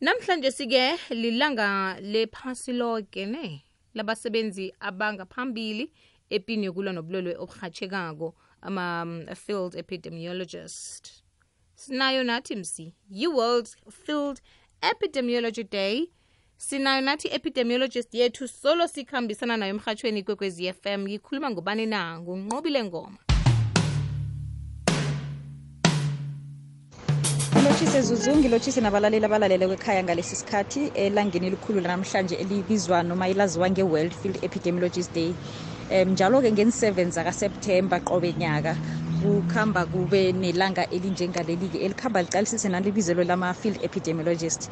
namhlanje sike lilanga lephasi lonke ne labasebenzi abangaphambili epini yokulwa nobulwelwe oburhatshekako ama-field epidemiologist. Sinayo nathi msi yi-world field epidemiology day. Sinayo nathi epidemiologist yethu solo sikhambisana nayo emhatshweni kwekwezi FM ngikhuluma ngobani na? Ngunqobile ngoma. Ngilotshise zuzu ngilotshise nabalaleli abalalele kwekhaya ngalesi sikhathi elangeni elikhulu lanamhlanje elibizwa noma ilaziwa nge-world field epidemiologist day. Um njalo-ke ngeni-7 zakaseptemba qobe nyaka kukhamba kube nelanga elinjengaleli-ke elikhamba licalisise nalibizelo lama-field epidemiologist.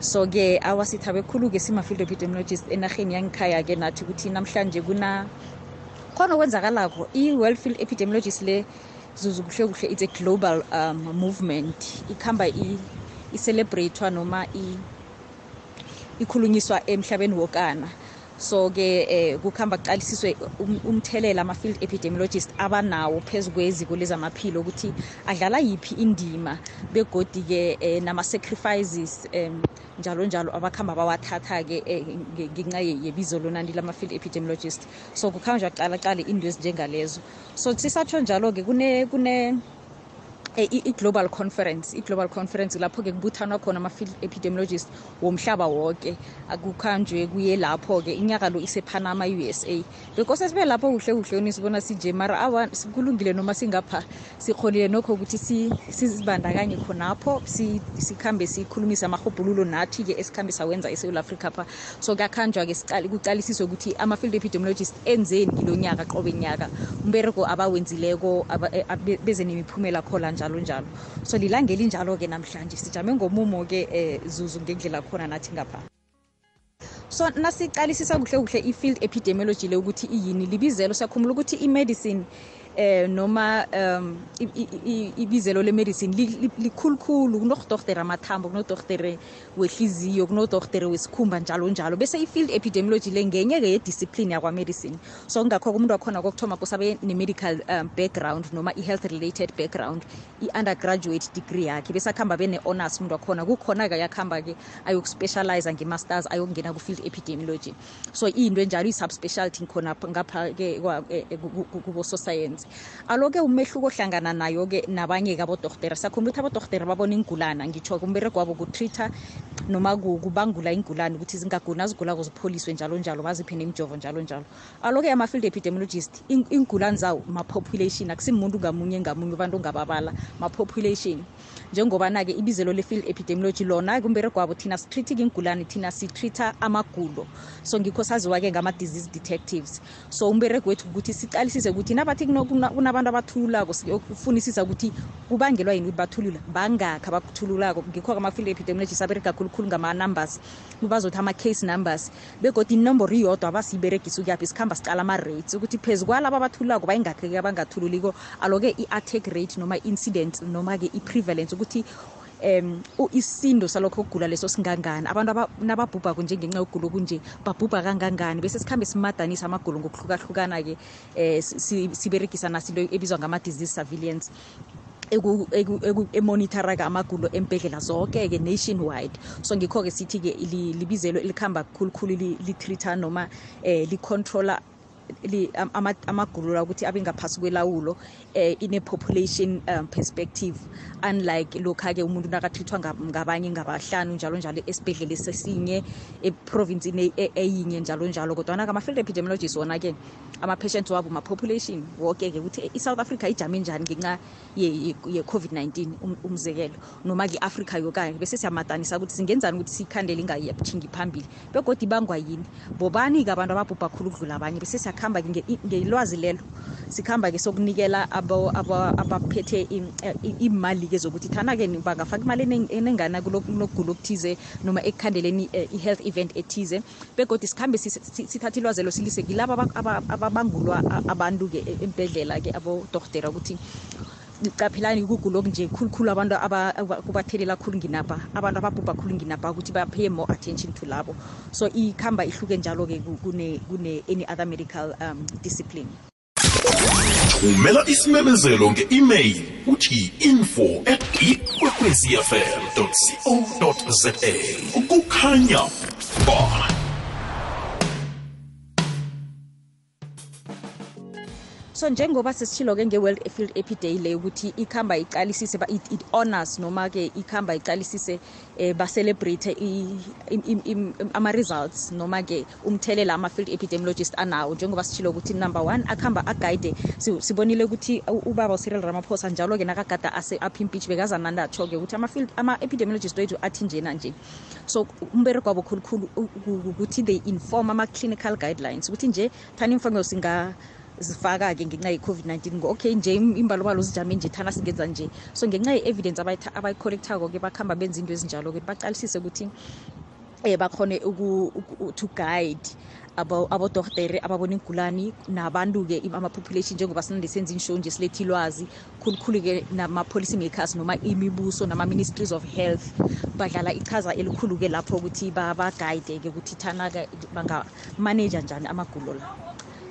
So-ke awasithabe khulu-ke sima-field epidemiologist enarheni yangikhaya-ke nathi ukuthi namhlanje kuna khona okwenzakalako i-world field epidemiologist le zuzu kuhle kuhle it's a global um, movement. Ikhamba i-celebrate noma ikhulunyiswa emhlabeni wokana. So ke eh kukhamba kuqalisiswe umthelela ama-field epidemiologist abanawo phezu kweziko lezamaphilo ukuthi adlala yiphi indima. Begodi-ke eh, nama-sacrifices um njalo njalo abakhamba bawathatha-ke eh, ngenxa yebizo lonani lama-field epidemiologist so kukhamba nje aqalaqale into ezinjengalezo. So sisatsho njalo-ke kune, kune i-global conference i-global conference lapho-ke kubuthanwa khona ama-field epidemiologist womhlaba wonke. Akukhanjwe kuye lapho-ke inyaka lo isepanama i-usa bekose sibe lapho kuhle kuhle nisibona sinje mara awa kulungile noma singapha sikhonile nokho ukuthi sizibandakanye khonapho sikhambe sikhulumise amahobhululo nathi-ke esikhambe sawenza esewula africa pha. So kuyakhanjwa-ke kucalisiswe ukuthi ama-field epidemiologist enzeni kilo nyaka qobe nyaka. Umbereko abawenzileko beze nemiphumela khola njalo. Njalo njalo. So lilanga elinjalo-ke namhlanje. Sijame ngomumo-ke um zuzu ngendlela khona nathi ngapha. So nasiqalisisa kuhle kuhle i-field epidemiology le ukuthi iyini libizelo siyakhumbula ukuthi i-medicine eh noma um ibizelo lemedicine likhulukhulu kunodoktere amathambo kunodoktere wehliziyo kunodoktere wesikhumba njalo njalo bese i-field epidemiology le ngenye-ke yediscipline yakwamedicine so kungakho-ke umuntu wakhona kokuthoma kusabe ne-medical um, background noma i-health related background i-undergraduate degree yakhe bese akuhamba bene-honors umuntu wakhona kukhona-ke yakuhamba-ke ayokuspecialize nge-masters ayokungena ku-field epidemiology so iyinto enjalo i-subspecialty khona ngapha-ke kubo-soscience aloke umehluko ohlangana nayo-ke nabanye-ke abodortere sakhumbula ukuthi abodortere babona ingulana ngitsho kumbereko wabo kutreat-a noma kubangula ingulane ukuthi zingagula zigulako zipholiswe njalo njalo baziphe nemijovo njalo njalo. Aloke ama-field epidemiologist ingulane zawo ma-population akusimuntu ngamunye ngamunye abantu ongababala ma-population. Njengobana-ke ibizelo le-field epidemiology lona kumbereko wabo thina sitreat-ke ingulane thina sitreat-a amagulo. So ngikho saziwa-ke ngama-disease detectives. So umbereko wethu ukuthi siqalisise ukuthi nabathi kunabantu abathululako siyokufunisisa ukuthi kubangelwa yini ukuthi bathulula bangakhi abakuthululako. Ngikho-ke ama-field epidemiologist aberega khulukhulu ngama-numbers bazothi ama-case numbers begodi inomboro iyodwa abasiyiberegisa ukuyaphi sikhamba sicala ama-rates. Ukuthi phezu kwalaba abathululako bayingakhi-ke abangathululiko aloke i-attack rate noma i-incident noma-ke i-prevalence ukuthi um isindo salokho ukugula leso singangani. Abantu nababhubhako njengenxa yokugula okunje babhubha kangangani? Bese sikhambe simadanisa amagulo ngokuhlukahlukana-ke um siberegisa nasinto ebizwa ngama-disease surveillance. Emonitora-ke amagulo embhedlela zonke-ke nationwide. So ngikho-ke sithi-ke libizelo elikhamba khulukhulu li-treat-a noma um licontrola amagulo la ukuthi abe ngaphasi kwelawulo eh ine-population um, perspective. Unlike lokha-ke umuntu nakathithwa ngabanye ngabahlanu njalo njalo esibhedlela sesinye eprovinsini eyinye njalo njalo. Kodwana-ke ama-field epidemiologist wona-ke ama-patients wabo ma-population woke-ke ukuthi i-south africa ijame njani ngenxa ye-covid-19 umzekelo. Noma-ke i-afrika yokanye bese siyamadanisa ukuthi singenzani ukuthi siyikhandele ingayathingi phambili. Begodi ibangwa yini? Bobani-ke abantu ababhubha khulu ukudlula abanye? Bese siyakuhamba-ke ngelwazi lelo sikhamba-ke sokunikela abaphethe imali-ke zokuthi thana-ke bangafaka imali enengana kulokugula okuthize noma ekukhandeleni i-health event ethize begodi sikhambe sithathe ilwazelo silise kilaba ababangulwa abantu-ke embedlela-ke abodortera ukuthi caphelani kugula okunje khulukhulu abantu kubathelela khulu nginapha abantu ababhubha khulu nginapha ukuthi bapay more attention to labo. So ikhamba ihluke njalo-ke kune any other medical um, discipline. Thumela isimemezelo nge-email uthi info at ikwekwezfm co za kukhanya ba. So njengoba sesitshilo-ke nge-world field epiday le ukuthi ikhamba iqalisise it, it honors noma-ke ikhamba iqalisise eh ba-celebrate ama-results noma-ke umthelela ama-field epidemiologist anawo. Njengoba sitshilo ukuthi number one akhamba agayide sibonile ukuthi ubaba ucyril ramaphosa njalo-ke nakagada apha impeach bekazanandatsho-ke ukuthi ama-epidemiologist wethu athi njena nje so umbereko wabo khulukhulu ukuthi they inform ama-clinical guidelines. Ukuthi nje thani imfanelo singa zifaka-ke ngenxa ye-covid-19. Okay nje imbalobalo zijame nje thana singenza nje. So ngenxa ye-evidence abayicollectako-ke bakuhamba benza into ezinjalo-ke baqalisise ukuthi um bakhone to guide abodortere ababona igulani nabantu-ke ama-population njengoba sinande senza inshow nje siletha ilwazi khulukhulu-ke nama-policy makers noma imibuso nama-ministries of health badlala ichaza elikhulu-ke lapho ukuthi bagayide-ke ukuthi thana-ke bangamaneja njani amagulo la.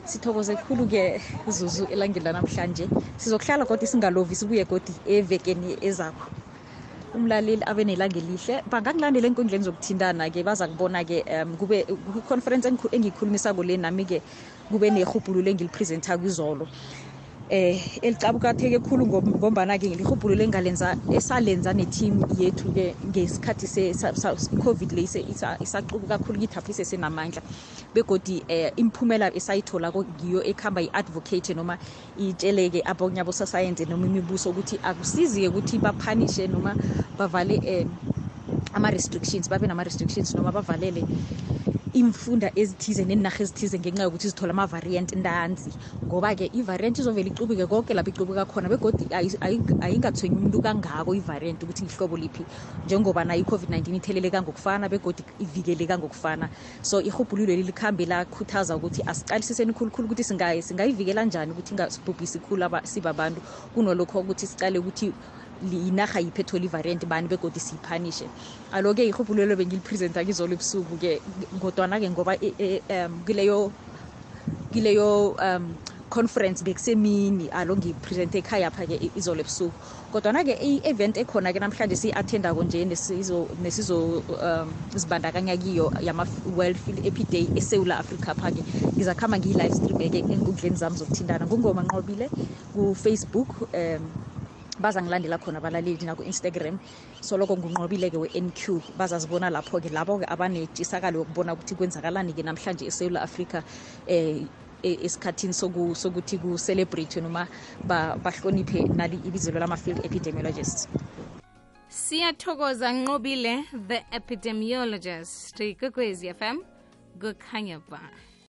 Sithokoze khulu-ke zuzu elangeni lanamhlanje. Sizokuhlala kodwa singalovi sibuye godi evekeni ezakho. Umlaleli abe nelanga elihle. Bangakulandela enkundleni zokuthintana-ke baza kubona-ke um kube kwi-conference engiyikhulumisako le nami-ke kube nerhubhululo engilipresenta kwizolo eh elicabukatheke khulu ngombana-ke lihubhululo engalenza esalenza ne-team yethu-ke ngesikhathi i-covid le isaqubu kakhulu kithapho isesenamandla begodi eh imphumela esayitholako ngiyo ekuhamba i-advocate noma itsheleke abonye abosasayense noma imibuso ukuthi akusizi-ke ukuthi baphanishe noma bavale um ama-restrictions babe nama-restrictions noma bavalele imfunda ezithize nenarha ezithize ngenxa yokuthi zithola ama-variant ntanzi. Ngoba-ke i-variant izovele icubuke konke lapho icubuka khona begodi ayingathwenyi umuntu kangako i-variant ukuthi ngihlobo liphi. Njengoba nayo i-covid-19 itheleleka ngokufana begodi ivikeleka ngokufana so ihubhululo leli likhambe lakhuthaza ukuthi asiqalisiseni khulukhulu ukuthi singayivikela njani ukuthi ingasibhubhisi khulu sibabantu. Kunolokho ukuthi sicale ukuthi inarha yiphi ethola ivariant bani begodi siyiphanishe alo-ke ihubhulelo bengilipresenta kizolo ebusuku-ke kodwana-ke ngoba um kileyo kileyo um conference bekusemini alo ngiyipresente ekhayapha-ke izolo ebusuku. Kodwana-ke i-event ekhona-ke namhlanje siyi-attendako nje nesizozibandakanya um, kiyo yama-world field epiday esewula africa pha-ke ngizakuhamba ngiyi-live stream-eke enkundleni zami zokuthintana. Ngungoma nqobile kufacebook um bazangilandela khona abalaleli naku-instagram soloko ngunqobile-ke we-nq bazazibona lapho-ke labo-ke abanetshisakalo yokubona ukuthi kwenzakalani-ke namhlanje esewula afrika um esikhathini sokuthi ku-celebrate noma bahloniphe nali ibizelo lama-field epidemiologist siyathokoza nqobile the epidemiologist. Ikokwezi fm kukhanya ba.